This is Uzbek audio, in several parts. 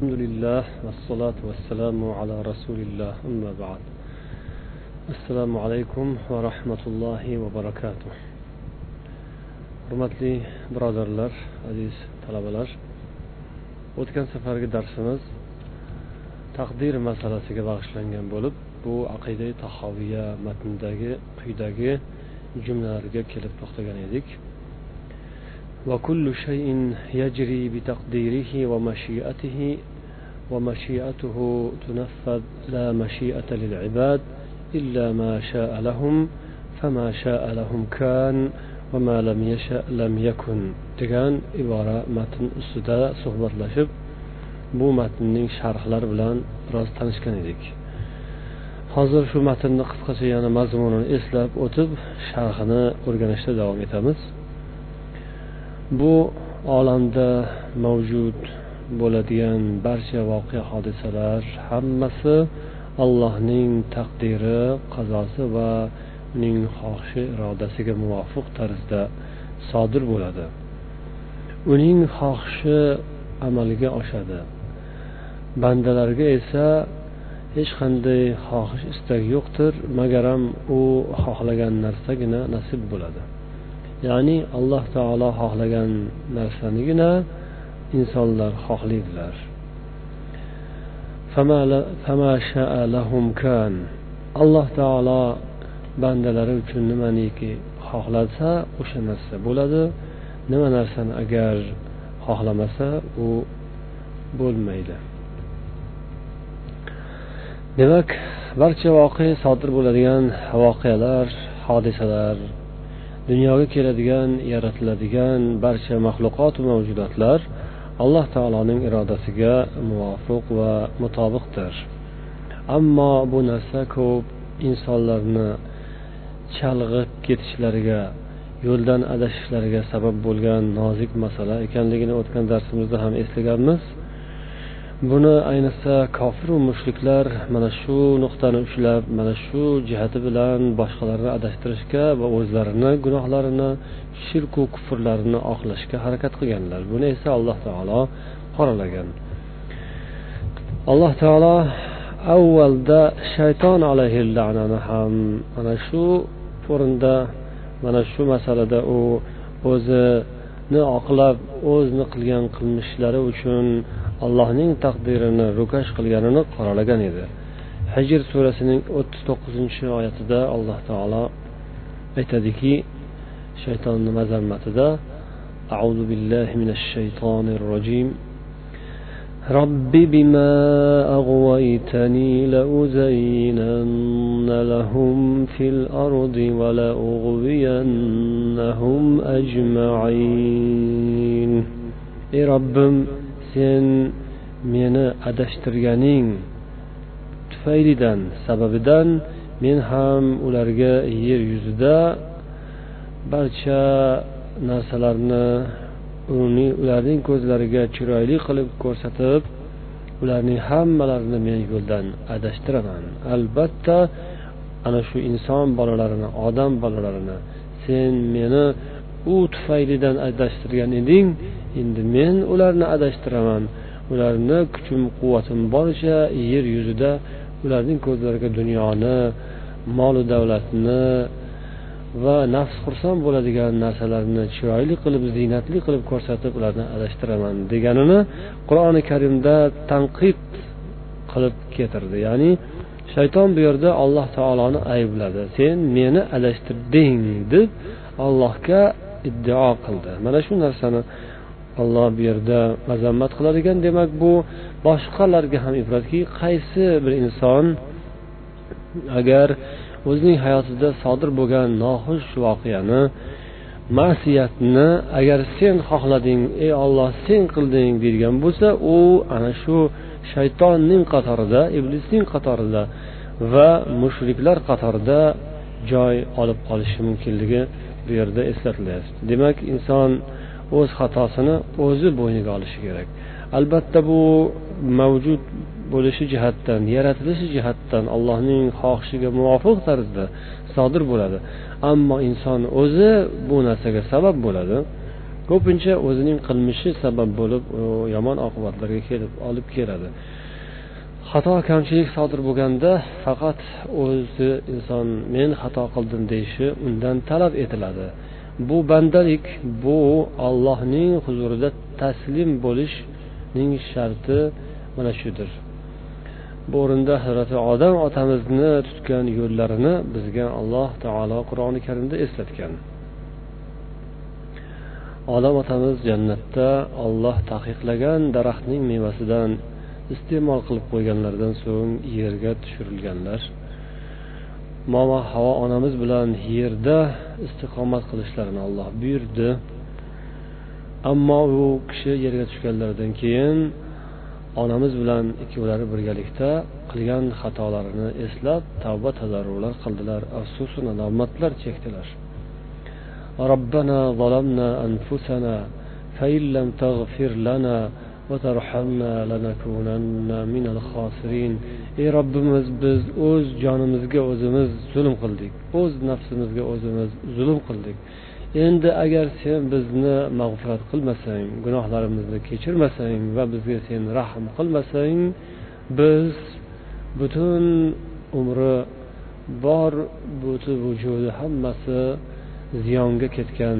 الحمد لله والصلاة والسلام على رسول الله أما بعد السلام عليكم ورحمة الله وبركاته hurmatli birodarlar aziz talabalar o'tgan safargi darsimiz taqdir masalasiga bag'ishlangan bo'lib bu aqida tahoviya matnidagi quyidagi jumlalarga kelib to'xtagan edik وكل شيء يجري بتقديره ومشيئته ومشيئته تنفذ لا مشيئة للعباد إلا ما شاء لهم فما شاء لهم كان وما لم يشاء لم يكن degan ibora matn ustida suhbatlashib bu matnning sharhlari bilan biroz tanishgan edik hozir shu matnni qisqacha yana mazmunini eslab o'tib sharhini o'rganishda davom etamiz Bu olamda mavjud bo'ladigan barcha voqea hodisalar hammasi allohning taqdiri qazosi va uning xohishi irodasiga muvofiq tarzda sodir bo'ladi. Uning xohishi amalga oshadi. Bandalarga esa hech qanday xohish istak yo'qdir magaram u xohlagan narsagina nasib bo'ladi. Ya'ni alloh taolo xohlagan narsanigina insonlar xohlaydilar. Alloh taolo bandalari uchun nimaniki xohlasa o'sha narsa bo'ladi. Nima narsani agar xohlamasa u bo'lmaydi. Demak barcha voqea sodir bo'ladigan voqealar hodisalar dunyoga keladigan yaratiladigan barcha maxluqot mavjudotlar alloh taoloning irodasiga muvofiq va mutobiqdir. Ammo bu narsa ko'p insonlarni chalg'ib ketishlariga yo'ldan adashishlariga sabab bo'lgan nozik masala ekanligini o'tgan darsimizda ham eslaganmiz. Buni ayniqsa kofiru mushriklar mana shu nuqtani ushlab mana shu jihati bilan boshqalarni adashtirishga va o'zlarini gunohlarini shirku kufrlarini oqlashga harakat qilganlar. Buni esa alloh taolo qoralagan. Alloh taolo avvalda shayton alayhillanani ham mana shu o'rinda mana shu masalada u o'zini oqlab o'zini qilgan qilmishlari uchun allohning taqdirini ro'kash qilganini qoralagan edi hajr surasining o'ttiz to'qqizinchi oyatida alloh taolo aytadiki shaytonni mazammatida أعوذ بالله من الشيطان الرجيم رب بما أغويتني لأزينن لهم في الأرض ولأغوينهم أجمعين ey robbim sen meni adashtirganing tufaylidan sababidan men ham ularga yer yuzida barcha narsalarni ularning ko'zlariga chiroyli qilib ko'rsatib ularning hammalarini men yo'ldan adashtiraman. Albatta ana shu inson bolalarini odam bolalarini sen meni u tufaylidan adashtirgan eding endi men ularni adashtiraman. Ularni kuchim quvvatim boricha yer yuzida ularning ko'zlariga dunyoni molu davlatni va nafs xursand bo'ladigan narsalarni chiroyli qilib ziynatli qilib ko'rsatib ularni adashtiraman deganini qur'oni karimda tanqid qilib keltirdi. Ya'ni shayton bu yerda alloh taoloni aybladi. Sen meni adashtirding deb allohga iddao qildi. Mana shu narsani olloh bu yerda mazammat qiladigan. Demak bu boshqalarga ham ibratki qaysi bir inson agar o'zining hayotida sodir bo'lgan noxush voqeani ma'siyatni agar sen xohlading ey olloh sen qilding deydigan bo'lsa u ana shu shaytonning qatorida iblisning qatorida va mushriklar qatorida joy olib qolishi mumkinligi bu yerda eslatilyapti. Demak inson o'z xatosini o'zi bo'yniga olishi kerak. Albatta bu mavjud bo'lishi jihatdan yaratilishi jihatdan allohning xohishiga muvofiq tarzda sodir bo'ladi. Ammo inson o'zi bu narsaga sabab bo'ladi. Ko'pincha o'zining qilmishi sabab bo'lib yomon oqibatlarga kelib olib keladi. Xato kamchilik sodir bo'lganda faqat o'zi inson men xato qildim deyishi undan talab etiladi. Bu bandalik bu ollohning huzurida taslim bo'lishning sharti mana shudir. Bu o'rinda hazrati odam otamizni tutgan yo'llarini bizga alloh taolo qur'oni karimda eslatgan. Odam otamiz jannatda olloh taqiqlagan daraxtning mevasidan iste'mol qilib qo'yganlaridan so'ng yerga tushirilganlar. momo havo onamiz bilan yerda istiqomat qilishlarini olloh buyurdi ammo u kishi yerga tushganlaridan keyin onamiz bilan ikkovlari birgalikda qilgan xatolarini eslab tavba tazarrular qildilar afsusu nadomatlar chekdilar ربنا ظلمنا أنفسنا فإن لم تغفر لنا وترحمنا لنكونن من الخاسرين ey robbimiz biz o'z jonimizga o'zimiz zulm qildik o'z nafsimizga o'zimiz zulm qildik endi agar sen bizni mag'firat qilmasang gunohlarimizni kechirmasang va bizga sen rahm qilmasang biz butun umri bor butun vujudi hammasi ziyonga ketgan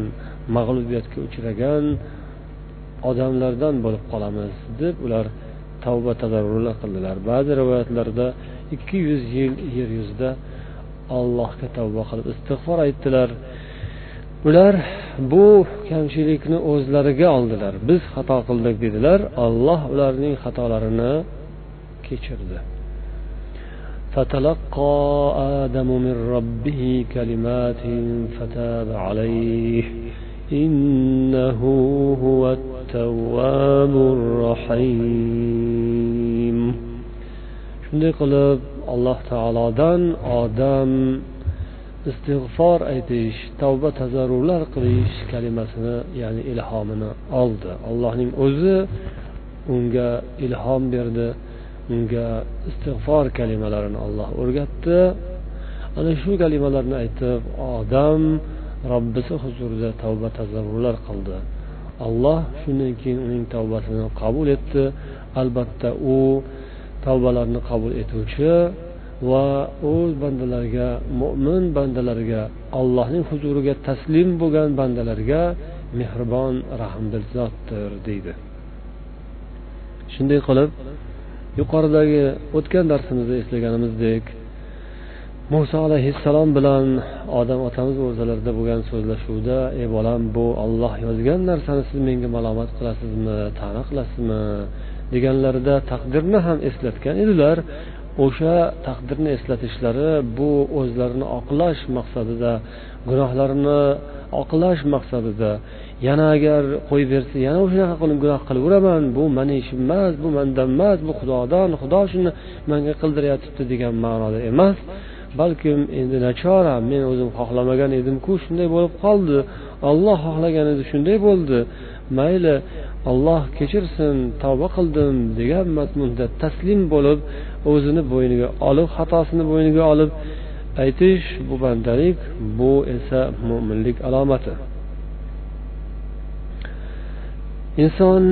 mag'lubiyatga uchragan odamlardan bo'lib qolamiz deb ular tavba tadarrular qildilar ba'zi rivoyatlarda ikki yuz yil yer yuzida allohga tavba qilib istig'for aytdilar ular bu kamchilikni o'zlariga oldilar biz xato qildik dedilar olloh ularning xatolarini kechirdi فتلقى آدم من ربه كلمات فتاب عليه إنه هو التواب الرحيم shunday qilib alloh taolodan odam istig'for aytish tavba tazarrular qilish kalimasini ya'ni ilhomini oldi allohning o'zi unga ilhom berdi unga istig'for kalimalarini olloh o'rgatdi ana shu kalimalarni aytib odam robbisi huzurida tavba tazarrular qildi Alloh shundan keyin uning tavbasini qabul etdi. Albatta u tavbalarni qabul etuvchi va o'z bandalariga mo'min bandalarga allohning huzuriga taslim bo'lgan bandalarga mehribon rahmdil zotdir deydi. Shunday qilib yuqoridagi o'tgan darsimizda eslaganimizdek muso alayhissalom bilan odam otamiz o'rtalarida bo'lgan so'zlashuvda ey bolam bu olloh yozgan narsani siz menga malomat qilasizmi ta'na qilasizmi? deganlarida taqdirni ham eslatgan edilar. O'sha taqdirni eslatishlari bu o'zlarini oqlash maqsadida gunohlarini oqlash maqsadida. Yana agar qo'yib bersa yana o'shanaqa qilib gunoh qilaveraman bu mani ishim emas bu mandan emas bu xudodan xudo shuni manga qildiryotibdi degan ma'noda emas. Balkim endi nachora men o'zim xohlamagan edimku shunday bo'lib qoldi. Olloh xohlagan edi shunday bo'ldi. Mayli olloh kechirsin tavba qildim degan mazmunda taslim bo'lib o'zini bo'yniga olib xatosini bo'yniga olib aytish bu bandalik bu esa mo'minlik alomati. Inson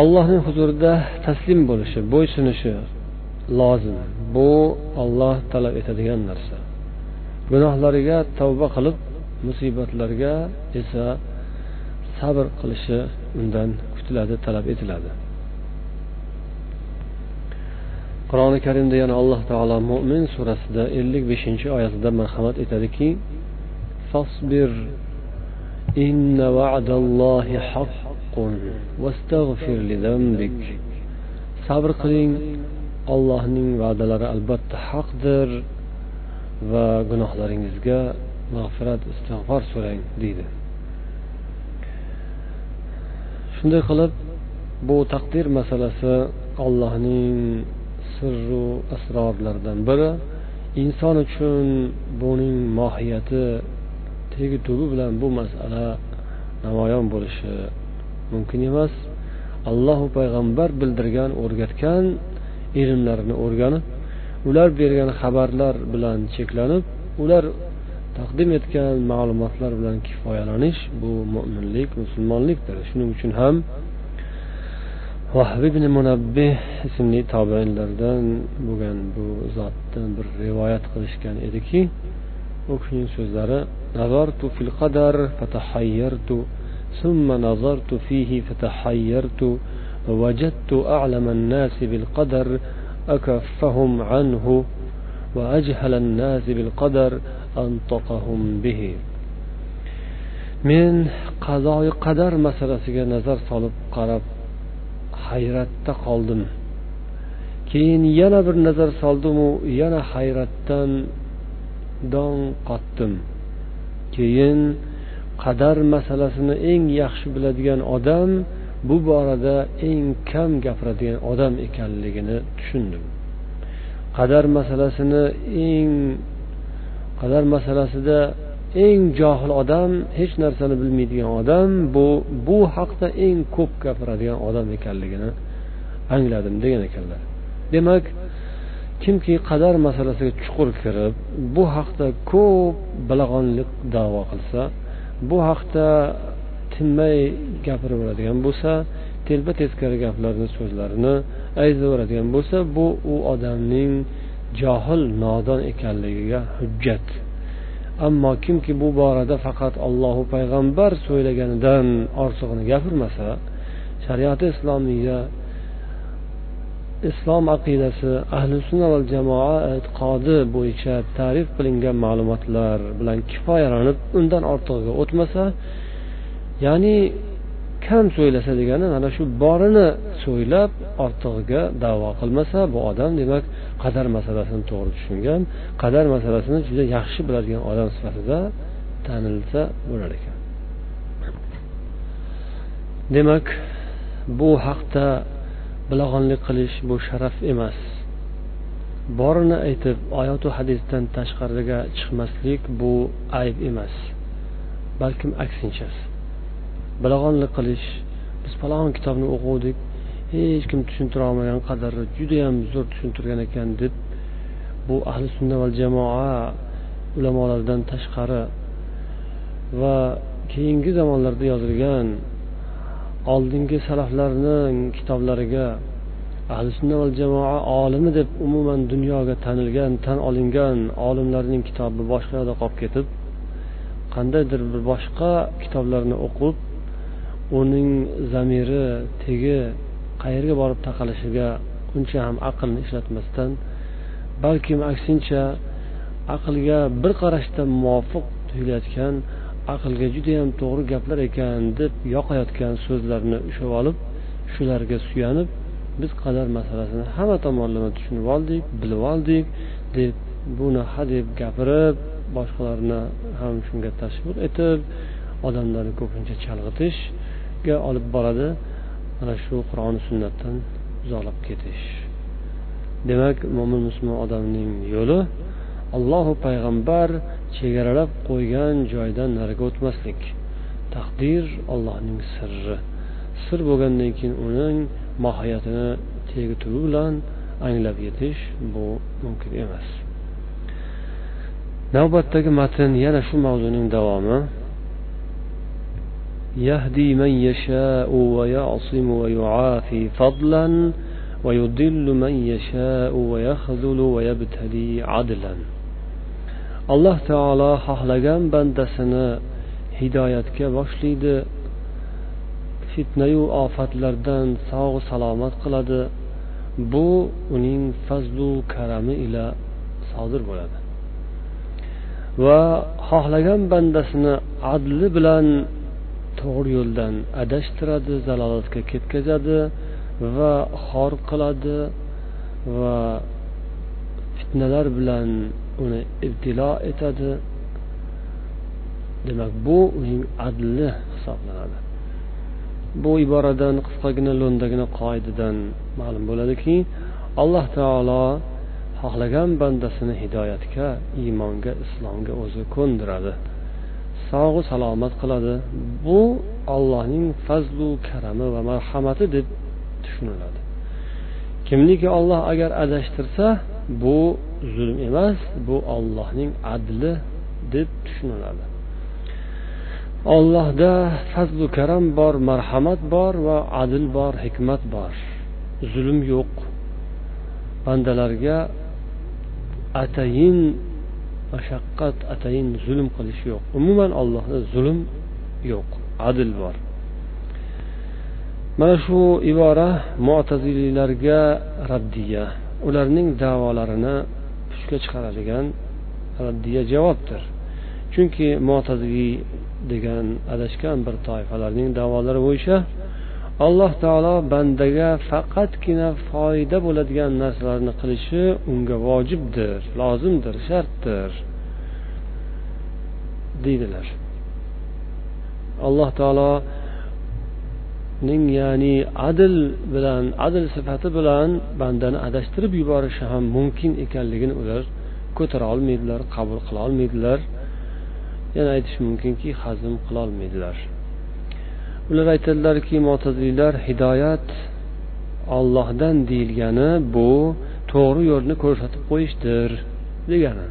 allohning huzurida taslim bo'lishi bo'ysunishi lozim. Bu olloh talab etadigan narsa. Gunohlariga tavba qilib musibatlarga esa sabr qilishi undan kutiladi talab etiladi. Qur'oni karimda yana alloh taolo mo'min surasida ellik beshinchi oyatida marhamat etadiki fasbir inna va'dallohi haqqun vastaghfir lidanbik sabr qiling allohning va'dalari albatta haqdir va gunohlaringizga mag'firat istig'for so'rang deydi. Shunday qilib bu taqdir masalasi allohning sirru asrorlaridan biri. Inson uchun buning mohiyati tegi tubi bilan bu masala namoyon bo'lishi mumkin emas. Allohu payg'ambar bildirgan o'rgatgan ilmlarini o'rganib ular bergan xabarlar bilan cheklanib ular taqdim etgan ma'lumotlar bilan kifoyalanish bu mo'minlik musulmonlikdir shuning uchun ham vahb ibn munabbih ismli tobeinlardan bo'lgan bu zotdan bir rivoyat qilishgan ediki u kishining so'zlari nazartu fil qadar fatahayyartu ثم نظرت فيه فتحيرت ووجدت أعلم الناس بالقدر أكفهم عنه وأجهل الناس بالقدر أنطقهم به men qazoyi qadar masalasiga nazar solib qarab hayratda qoldim keyin yana bir nazar soldimu yana hayratdan dong qotdim keyin qadar masalasini eng yaxshi biladigan odam bu borada eng kam gapiradigan odam ekanligini tushundim. Qadar masalasini eng qadar masalasida eng johil odam hech narsani bilmaydigan odam bu bu haqda eng ko'p gapiradigan odam ekanligini angladim degan ekanlar. Demak kimki qadar masalasiga chuqur kirib bu haqda ko'p bilag'onlik davo qilsa bu haqda tinmay gapiraveradigan bo'lsa telba teskari gaplarni so'zlarini aytaveradigan bo'lsa bu u odamning johil nodon ekanligiga hujjat. Ammo kimki bu borada faqat ollohu payg'ambar so'ylaganidan ortig'ini gapirmasa shariati islomiya islom aqidasi ahli sunna va jamoa e'tiqodi bo'yicha tarif qilingan ma'lumotlar bilan kifoyalanib undan ortig'iga o'tmasa ya'ni kam so'ylasa degani mana shu borini so'ylab ortig'iga davo qilmasa bu odam demak qadar masalasini to'g'ri tushungan qadar masalasini juda yaxshi biladigan odam sifatida tanilsa bo'lar ekan. Demak bu haqda bilag'onlik qilish bu sharaf emas. Borini aytib oyotu hadisdan tashqariga chiqmaslik bu ayb emas balkim aksinchasi. Bilag'onlik qilish. Biz falon kitobni o'quvdik. Hech kim tushuntira olmagan qadarli judayam zo'r tushuntirgan ekan deb bu ahli sunna val jamoa ulamolaridan tashqari va keyingi zamonlarda yozilgan oldingi salaflarning kitoblariga ahli sunna val jamoa olimi deb umuman dunyoga tanilgan tan olingan olimlarning kitobi boshqa yoqda qolib ketib qandaydir bir boshqa kitoblarni o'qib uning zamiri tegi qayerga borib taqalishiga uncha ham aqlni ishlatmasdan balkim aksincha aqlga bir qarashda muvofiq tuyulayotgan aqlga judayam to'g'ri gaplar ekan deb yoqayotgan so'zlarni ushlab olib shularga suyanib biz qadar masalasini hamma tomonlama tushunib oldik bilib oldik deb buni hadeb gapirib boshqalarni ham shunga tashviq etib odamlarni ko'pincha chalg'itish ga olib boradi mana shu qur'oni sunnatdan uzoqlab ketish. Demak mo'min musulmon odamning yo'li allohu payg'ambar chegaralab qo'ygan joydan nariga o'tmaslik. Taqdir ollohning sirri. Sir bo'lgandan keyin uning mohiyatini tegi tubi bilan anglab yetish bu mumkin emas. Navbatdagi matn yana shu mavzuning davomi. يهدي من يشاء ويعصم ويعافي فضلا ويضل من يشاء ويخذل ويبتلي عدلا alloh taolo xohlagan bandasini hidoyatga boshlaydi fitnayu ofatlardan sog' salomat qiladi bu uning fazlu karami ila sodir bo'ladi va xohlagan bandasini adli bilan to'g'ri yo'ldan adashtiradi zalolatga ketkazadi va xor qiladi va fitnalar bilan uni ibtilo etadi. Demak bu uning adli hisoblanadi. Bu iboradan qisqagina lo'ndagina qoidadan ma'lum bo'ladiki alloh taolo xohlagan bandasini hidoyatga iymonga islomga o'zi ko'ndiradi. Sog'u salomat qiladi. Bu ollohning fazlu karami va marhamati deb tushuniladi. Kimniki olloh agar adashtirsa bu zulm emas bu ollohning adli deb tushuniladi. Ollohda fazlu karam bor marhamat bor va adl bor hikmat bor. Zulm yo'q. Bandalarga atayin mashaqqat atayin zulm qilish yo'q. Umuman allohda zulm yo'q adl bor. Mana shu ibora mo'taziliylarga raddiya. Ularning davolarini puchga chiqaradigan raddiya javobdir. Chunki mo'taziliy degan adashgan bir toifalarning davolari bo'yicha alloh taolo bandaga faqatgina foyda bo'ladigan narsalarni qilishi unga vojibdir lozimdir shartdir deydilar. Alloh taoloning ya'ni adl bilan adl sifati bilan bandani adashtirib yuborishi ham mumkin ekanligini ular ko'tara olmaydilar qabul qila olmaydilar. Yana aytish mumkinki hazm qilolmaydilar ular aytadilarki mo'taziliylar hidoyat ollohdan deyilgani bu to'g'ri yo'lni ko'rsatib qo'yishdir degani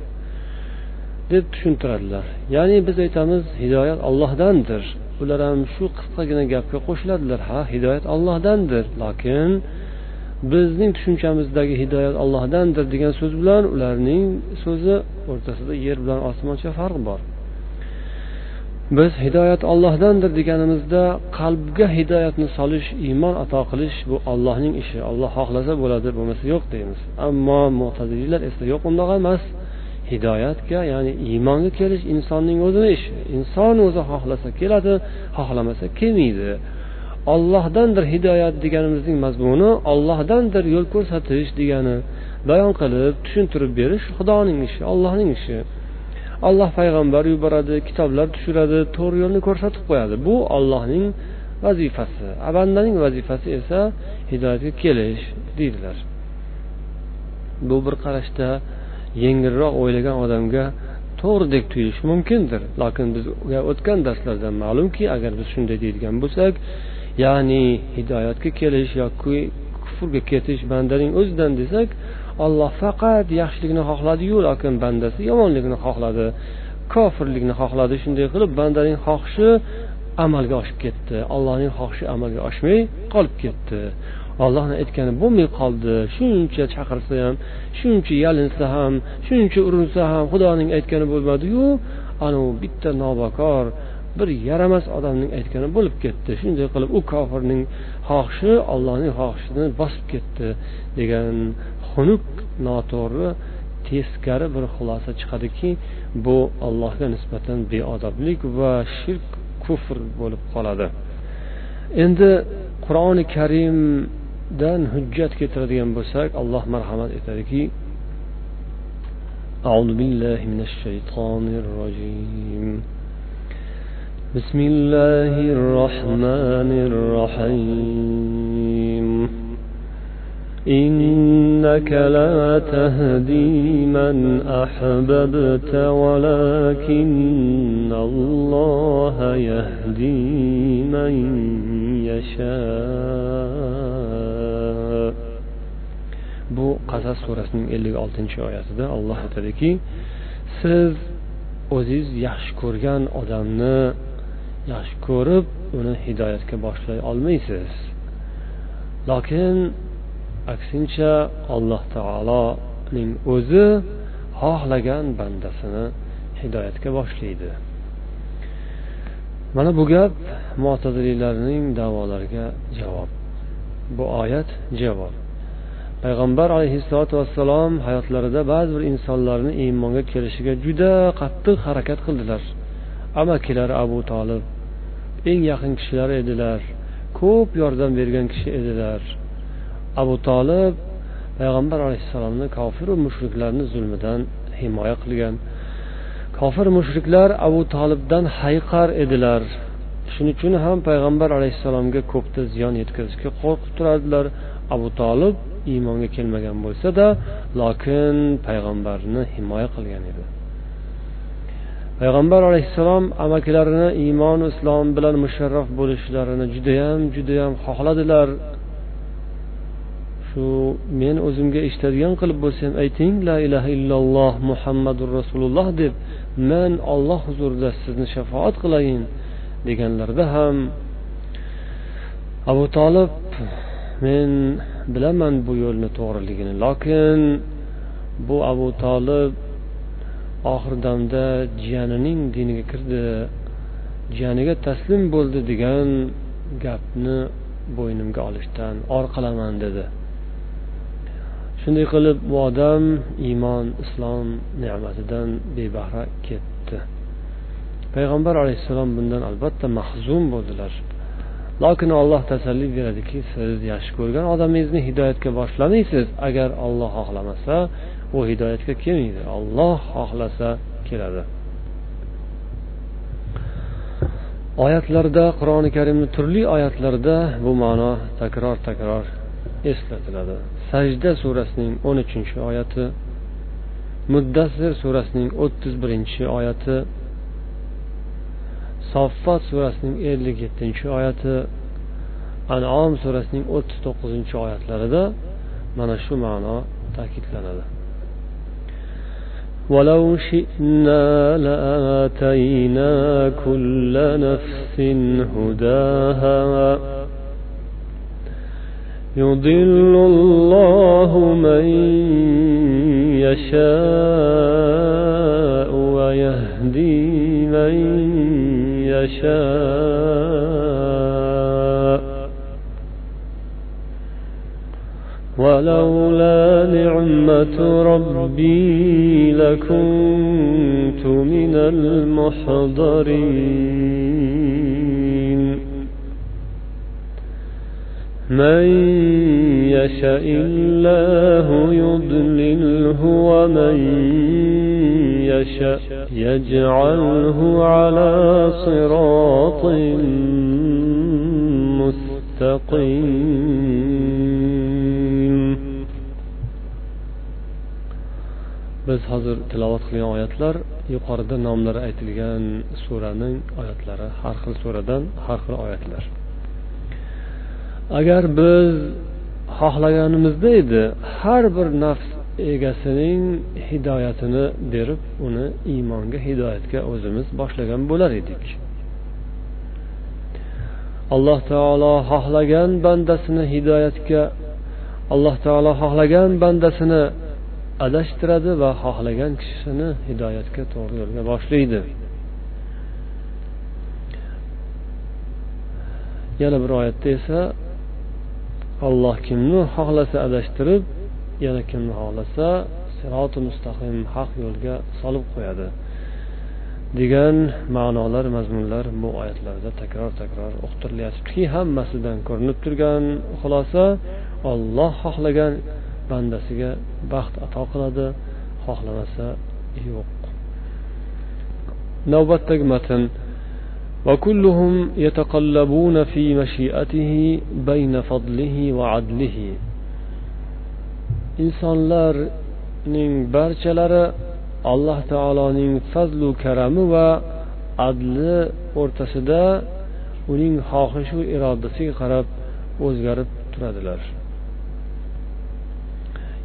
deb tushuntiradilar. Ya'ni biz aytamiz hidoyat ollohdandir ular ham shu qisqagina gapga qo'shiladilar. Ha hidoyat ollohdandir lokin bizning tushunchamizdagi hidoyat ollohdandir degan so'z bilan ularning so'zi o'rtasida yer bilan osmoncha farq bor. Biz hidoyat ollohdandir deganimizda qalbga hidoyatni solish iymon ato qilish bu ollohning ishi. Olloh xohlasa bo'ladi bo'lmasa yo'q deymiz. Ammo mo'taziliylar esa yo'q undoq emas. Hidoyatga ya'ni iymonga kelish insonning o'zini ishi. Inson o'zi xohlasa keladi xohlamasa kelmaydi. Ollohdandir hidoyat deganimizning mazmuni ollohdandir yo'l ko'rsatish degani bayon qilib tushuntirib berish xudoning ishi ollohning ishi. Olloh payg'ambar yuboradi kitoblar tushiradi to'g'ri yo'lni ko'rsatib qo'yadi. Bu ollohning vazifasi. Bandaning vazifasi esa hidoyatga kelish deydilar. Bu bir qarashda yengilroq o'ylagan odamga to'g'ridek tuyulishi mumkindir. Lekin bizga o'tgan darslardan ma'lumki agar biz shunday deydigan bo'lsak ya'ni hidoyatga kelish yoki kufrga ketish bandaning o'zidan desak olloh faqat yaxshilikni xohladiyu lokin bandasi yomonlikni xohladi kofirlikni xohladi shunday qilib bandaning xohishi amalga oshib ketdi. Allohning xohishi amalga oshmay qolib ketdi. Ollohni aytgani bo'lmay qoldi shuncha chaqirsa ham shuncha yalinsa ham shuncha urinsa ham xudoning aytgani bo'lmadiyu anavi bitta nobakor bir yaramas odamning aytgani bo'lib ketdi. Shunday qilib u kofirning xohishi ollohning xohishini bosib ketdi degan xunuk noto'g'ri teskari bir xulosa chiqadiki bu allohga nisbatan beodoblik va shirk kufr bo'lib qoladi endi qur'oni karimdan hujjat keltiradigan bo'lsak alloh marhamat etadiki أعوذ بالله من الشيطان الرجيم بسم الله الرحمن الرحيم إنك لا تهدي من أحببت ولكن الله يهدي من يشاء bu qasas surasining ellik oltinchi oyatida alloh aytadiki siz o'ziz yaxshi ko'rgan odamni yaxshi ko'rib uni hidoyatga boshlay olmaysiz lokin aksincha alloh taoloning o'zi xohlagan bandasini hidoyatga boshlaydi. Mana bu gap mo'taziliylarning davolariga javob. Bu oyat javob. Payg'ambar alayhissalotu vassalom hayotlarida ba'zi bir insonlarni iymonga kelishiga juda qattiq harakat qildilar. Amakilari abu tolib eng yaqin kishilar edilar ko'p yordam bergan kishi edilar. Abu tolib payg'ambar alayhissalomni kofiru mushriklarni zulmidan himoya qilgan. Kofir mushriklar abu tolibdan hayiqar edilar. Shuning uchun ham payg'ambar alayhissalomga ko'pda ziyon yetkazishga qo'rqib turardilar. Abu tolib iymonga kelmagan bo'lsada lokin payg'ambarni himoya qilgan edi. Payg'ambar alayhissalom amakilarini iymon islom bilan musharraf bo'lishlarini judayam judayam xohladilar. Shu men o'zimga eshitadigan qilib bo'lsam ayting la ilaha illalloh muhammadu rasululloh deb men olloh huzurida sizni shafoat qilayin deganlarida ham abu tolib men bilaman bu yo'lni to'g'riligini lokin bu abu tolib oxir damda jiyanining diniga kirdi jiyaniga taslim bo'ldi degan gapni bo'ynimga olishdan or qilaman dedi. Shunday qilib bu odam iymon islom ne'matidan bebahra ketdi. Payg'ambar alayhissalom bundan albatta mahzun bo'ldilar. Lokin alloh tasalli beradiki siz yaxshi ko'rgan odamingizni hidoyatga boshlamaysiz. Agar olloh xohlamasa u hidoyatga kelmaydi. Olloh xohlasa keladi. Oyatlarda qur'oni karimni turli oyatlarida bu ma'no takror takror eslatiladi. sajda surasining o'n uchinchi oyati muddassir surasining o'ttiz birinchi oyati soffat surasining ellik yettinchi oyati anom surasining o'ttiz to'qqizinchi oyatlarida mana shu ma'no ta'kidlanadi ولو شئنا لآتينا كل نفس هداها يضل الله من يشاء ويهدي من يشاء. ولولا نعمة ربي لكنت من المحضرين. من يشاء الله يضلله ومن يشاء يجعله على صراط مستقيم biz hozir tilovat qilgan oyatlar yuqorida nomlari aytilgan suraning oyatlari har xil suradan har xil oyatlar Agar biz xohlaganimizda edi har bir nafs egasining hidoyatini berib uni iymonga hidoyatga o'zimiz boshlagan bo'lar edik. Alloh taolo xohlagan bandasini hidoyatga alloh taolo xohlagan bandasini adashtiradi va xohlagan kishisini hidoyatga to'g'ri yo'lga boshlaydi. Yana bir oyatda esa alloh kimni xohlasa adashtirib yana kimni xohlasa siroti mustaqim haq yo'lga solib qo'yadi. Degan ma'nolar mazmunlar bu oyatlarda takror takror uqtirilyaptiki hammasidan ko'rinib turgan xulosa olloh xohlagan bandasiga baxt ato qiladi xohlamasa yo'q. Navbatdagi matn. وكلهم يتقلبون في مشيئته بين فضله وعدله insonlarning barchalari alloh taoloning fazlu karami va adli o'rtasida uning xohishu irodasiga qarab o'zgarib turadilar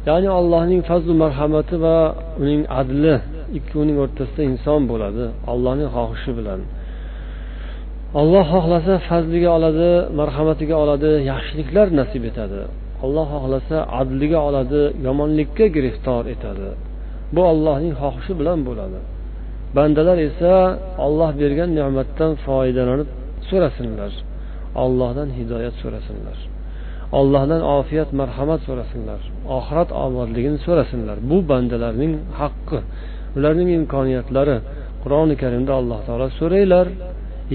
ya'ni allohning fazlu marhamati va uning adli ikkovining o'rtasida inson bo'ladi allohning xohishi bilan Alloh xohlasa fazliga oladi marhamatiga oladi yaxshiliklar nasib etadi. Alloh xohlasa adliga oladi yomonlikka giriftor etadi. Bu ollohning xohishi bilan bo'ladi. Bandalar esa olloh bergan ne'matdan foydalanib so'rasinlar. Ollohdan hidoyat so'rasinlar. Ollohdan ofiyat marhamat so'rasinlar. Oxirat obodligini so'rasinlar. Bu bandalarning haqqi. Ularning imkoniyatlari qur'oni karimda alloh taolo so'ranglar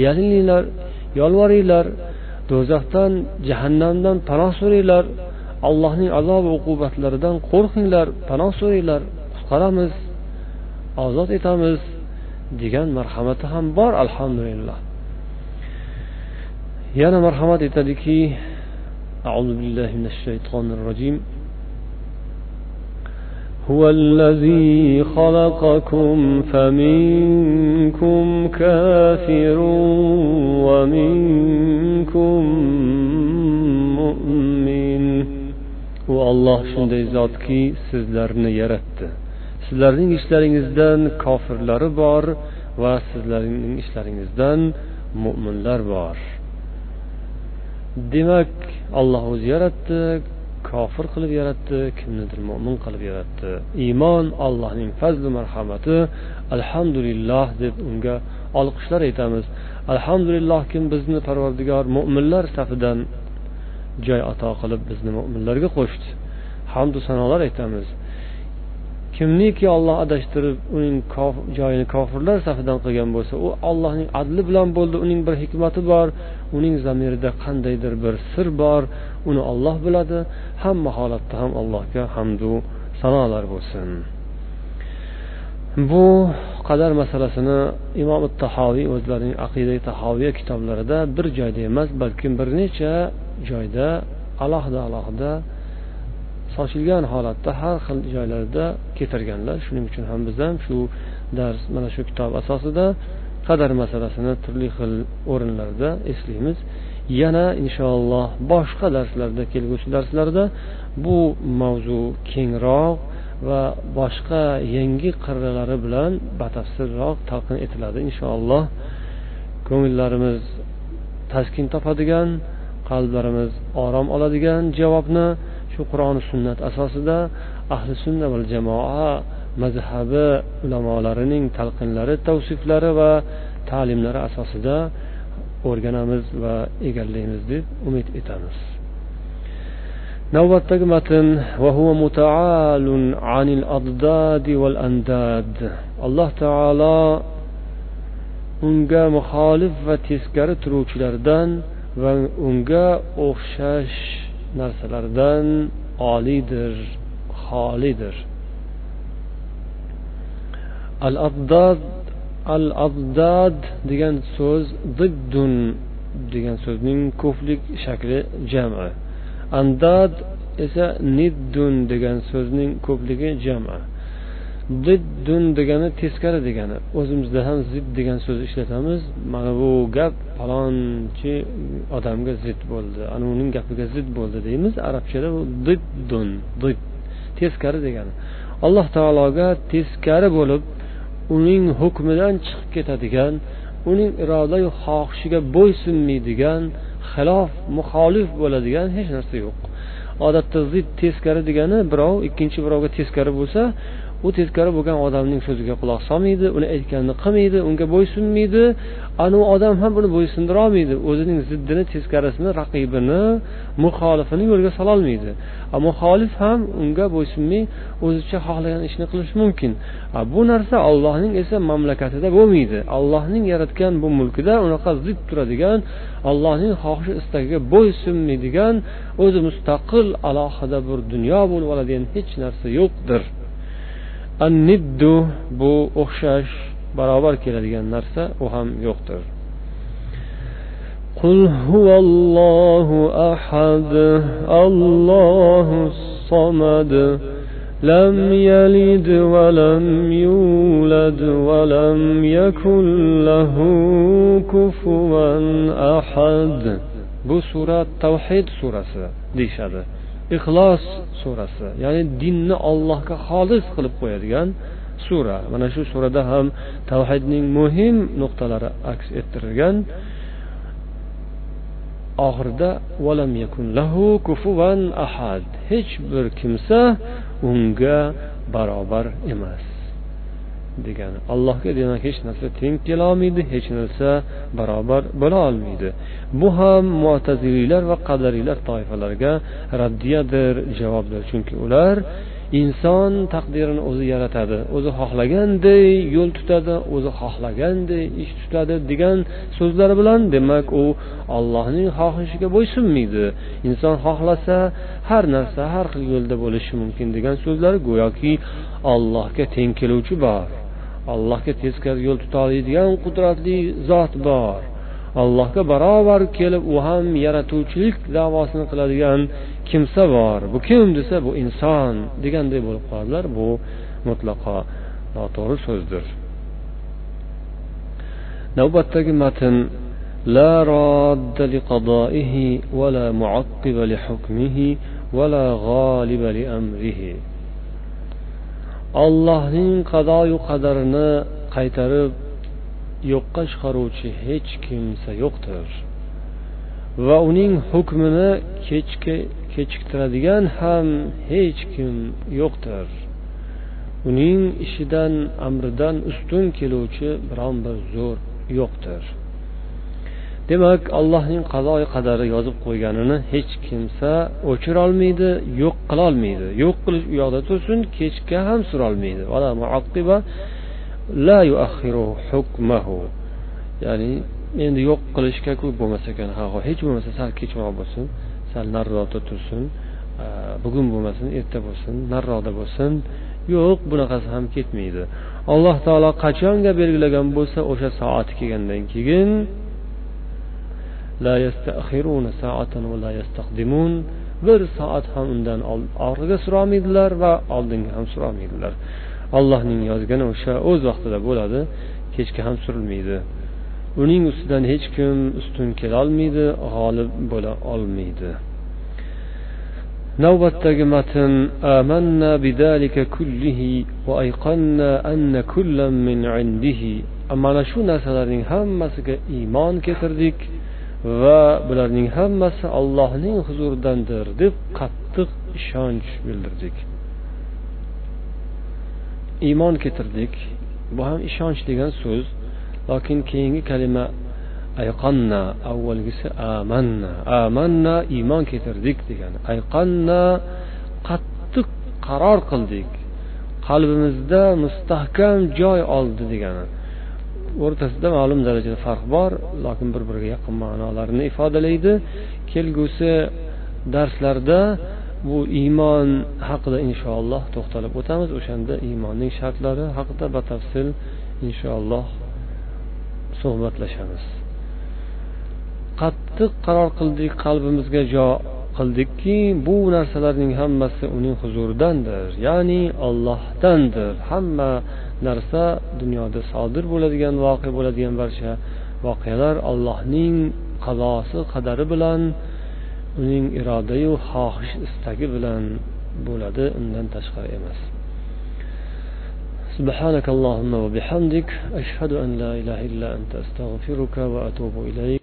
yalininglar yolvoringlar do'zaxdan jahannamdan panoh so'ranglar allohning azob uqubatlaridan qo'rqinglar panoh so'ranglar qutqaramiz ozod etamiz degan marhamati ham bor alhamdulillah yana marhamat etadiki أعوذ بالله من الشيطان الرجيم هو الذي خلقكم فمنكم كافر ومنكم مؤمن u olloh shunday zotki sizlarni yaratdi sizlarning ishlaringizdan kofirlari bor va sizlarning ishlaringizdan mo'minlar bor demak alloh o'zi yaratdi kofir qilib yaratdi kimnidir mo'min qilib yaratdi. Iymon allohning fazli marhamati alhamdulillah deb unga olqishlar aytamiz. Alhamdulillah kim bizni parvardigor mo'minlar safidan joy ato qilib bizni mo'minlarga qo'shdi. Hamdu sanolar aytamiz. Kimniki olloh adashtirib uning joyini kofirlar safidan qilgan bo'lsa u allohning adli bilan bo'ldi uning bir hikmati bor uning zamirida qandaydir bir sir bor uni olloh biladi hamma holatda ham allohga hamdu sanolar bo'lsin. Bu qadar masalasini imom tahoviy o'zlarining aqida tahoviya kitoblarida bir joyda emas balkim bir necha joyda alohida alohida sochilgan holatda har xil joylarda keltirganlar shuning uchun ham biz ham shu dars mana shu kitob asosida qadar masalasini turli xil o'rinlarda eslaymiz yana inshaalloh boshqa darslarda kelgusi darslarda bu mavzu kengroq va boshqa yangi qirralari bilan batafsilroq talqin etiladi inshaalloh ko'ngillarimiz taskin topadigan qalblarimiz orom oladigan javobni shu qur'oni sunnat asosida ahli sunna va jamoa mazhabi ulamolarining talqinlari tavsiflari va ta'limlari asosida o'rganamiz va egallaymiz deb umid etamiz. Navbatdagi matn alloh taolo unga muxolif va teskari turuvchilardan va unga o'xshash narsalardan oliydir xolidir. Al abdad al abdad degan so'z diddun degan so'zning ko'plik shakli jami. Andad esa niddun degan so'zning ko'pligi jami. Diddun degani teskari degani o'zimizda ham zid degan so'z ishlatamiz. Mana bu gap falonchi odamga zid bo'ldi ana uning gapiga zid bo'ldi deymiz. Arabchada bu diddun did teskari degani. Alloh taologa teskari bo'lib uning hukmidan chiqib ketadigan uning irodayu xohishiga bo'ysunmaydigan xilof muxolif bo'ladigan hech narsa yo'q. Odatda zid teskari degani birov ikkinchi birovga teskari bo'lsa u teskari bo'lgan odamning so'ziga quloq solmaydi uni aytganini qilmaydi unga bo'ysunmaydi anavi odam ham buni bo'ysundirolmaydi o'zining ziddini teskarisini raqibini muxolifini yo'lga sololmaydi muxolif ham unga bo'ysunmay o'zicha xohlagan ishni qilishi mumkin. Bu narsa allohning esa mamlakatida bo'lmaydi. Allohning yaratgan bu mulkida unaqa zid turadigan allohning xohishi istagiga bo'ysunmaydigan o'zi mustaqil alohida bir dunyo bo'lib oladigan hech narsa yo'qdir. anniddu bu o'xshash barobar keladigan narsa u ham yo'qdir قل هو الله أحد الله الصمد لم يلد ولم يولد ولم يكن له كفوا أحد bu sura tavhid surasi deyishadi Ixlos surasi ya'ni dinni allohga xolis qilib qo'yadigan sura. Mana shu surada ham tavhidning muhim nuqtalari aks ettirilgan. Oxirida valam yakun lahu kufuvan ahad. Hech bir kimsa unga barobar emas. Degani. Allohga demak hech narsa teng kelolmaydi hech narsa barobar bo'la olmaydi. Bu ham mutaziliylar va qadariylar toifalariga raddiyadir javobdir. Chunki ular inson taqdirini o'zi yaratadi o'zi xohlaganday yo'l tutadi o'zi xohlaganday ish tutadi degan so'zlar bilan demak u allohning xohishiga bo'ysunmaydi. Inson xohlasa har narsa har xil yo'lda bo'lishi mumkin degan so'zlar go'yoki allohga teng keluvchi bor. allohga teskari yo'l tuta oladigan qudratli zot bor allohga barobar kelib u ham yaratuvchilik davosini qiladigan kimsa bor bu kim desa bu inson deganday bo'lib qoladilar bu mutlaqo noto'g'ri so'zdir navbatdagi matn لا راد لقضائه ولا معقب لحكمه ولا غالب لأمره ollohning qadoyu qadarini qaytarib yo'qqa chiqaruvchi hech kimsa yo'qdir. Va uning hukmini kechiktiradigan ham hech kim yo'qdir. Uning ishidan amridan ustun keluvchi biron bir zo'r yo'qdir. Demak allohning qazoi qadari yozib qo'yganini hech kimsa o'chirolmaydi yo'q qilolmaydi. Yo'q qilish u yoqda tursin kechga ham surolmaydi. Ya'ni endi yo'q qilishgaku bo'lmas ekan ha hech bo'lmasa sal kechroq bo'lsin sal nariroqda tursin bugun bo'lmasin erta bo'lsin nariroqda bo'lsin. Yo'q bunaqasi ham ketmaydi. Alloh taolo qachonga belgilagan bo'lsa o'sha soati kelgandan keyin bir soat ham undan orqaga surolmaydilar va oldinga ham surolmaydilar allohning yozgani o'sha o'z vaqtida bo'ladi kechga ham surilmaydi. Uning ustidan hech kim ustun kelolmaydi g'olib bo'la olmaydi. Navbatdagi matn amanna bidalika kullihi va ayqanna anna kullam min indihi. Mana shu narsalarning hammasiga iymon keltirdik. Va bularning hammasi allohning huzuridandir deb qattiq ishonch bildirdik. Iymon keltirdik. Bu ham ishonch degan so'z. Lokin keyingi kalima ayqanna avvalgisi amanna amanna iymon keltirdik degani. Ayqanna qattiq qaror qildik. Qalbimizda mustahkam joy oldi degani. O'rtasida ma'lum darajada farq bor lokin bir biriga yaqin ma'nolarni ifodalaydi. Kelgusi darslarda bu iymon haqida inshaalloh to'xtalib o'tamiz. O'shanda iymonning shartlari haqida batafsil inshaalloh suhbatlashamiz. Qattiq qaror qildik qalbimizga jo qildikki bu narsalarning hammasi uning huzuridandir ya'ni ollohdandir hamma narsa dunyoda sodir bo'ladigan voqea bo'ladigan barcha voqealar allohning qazosi qadari bilan uning irodayu xohish istagi bilan bo'ladi undan tashqari emas سبحانك اللهم وبحمدك أشهد أن لا إله إلا أنت أستغفرك وأتوب إليك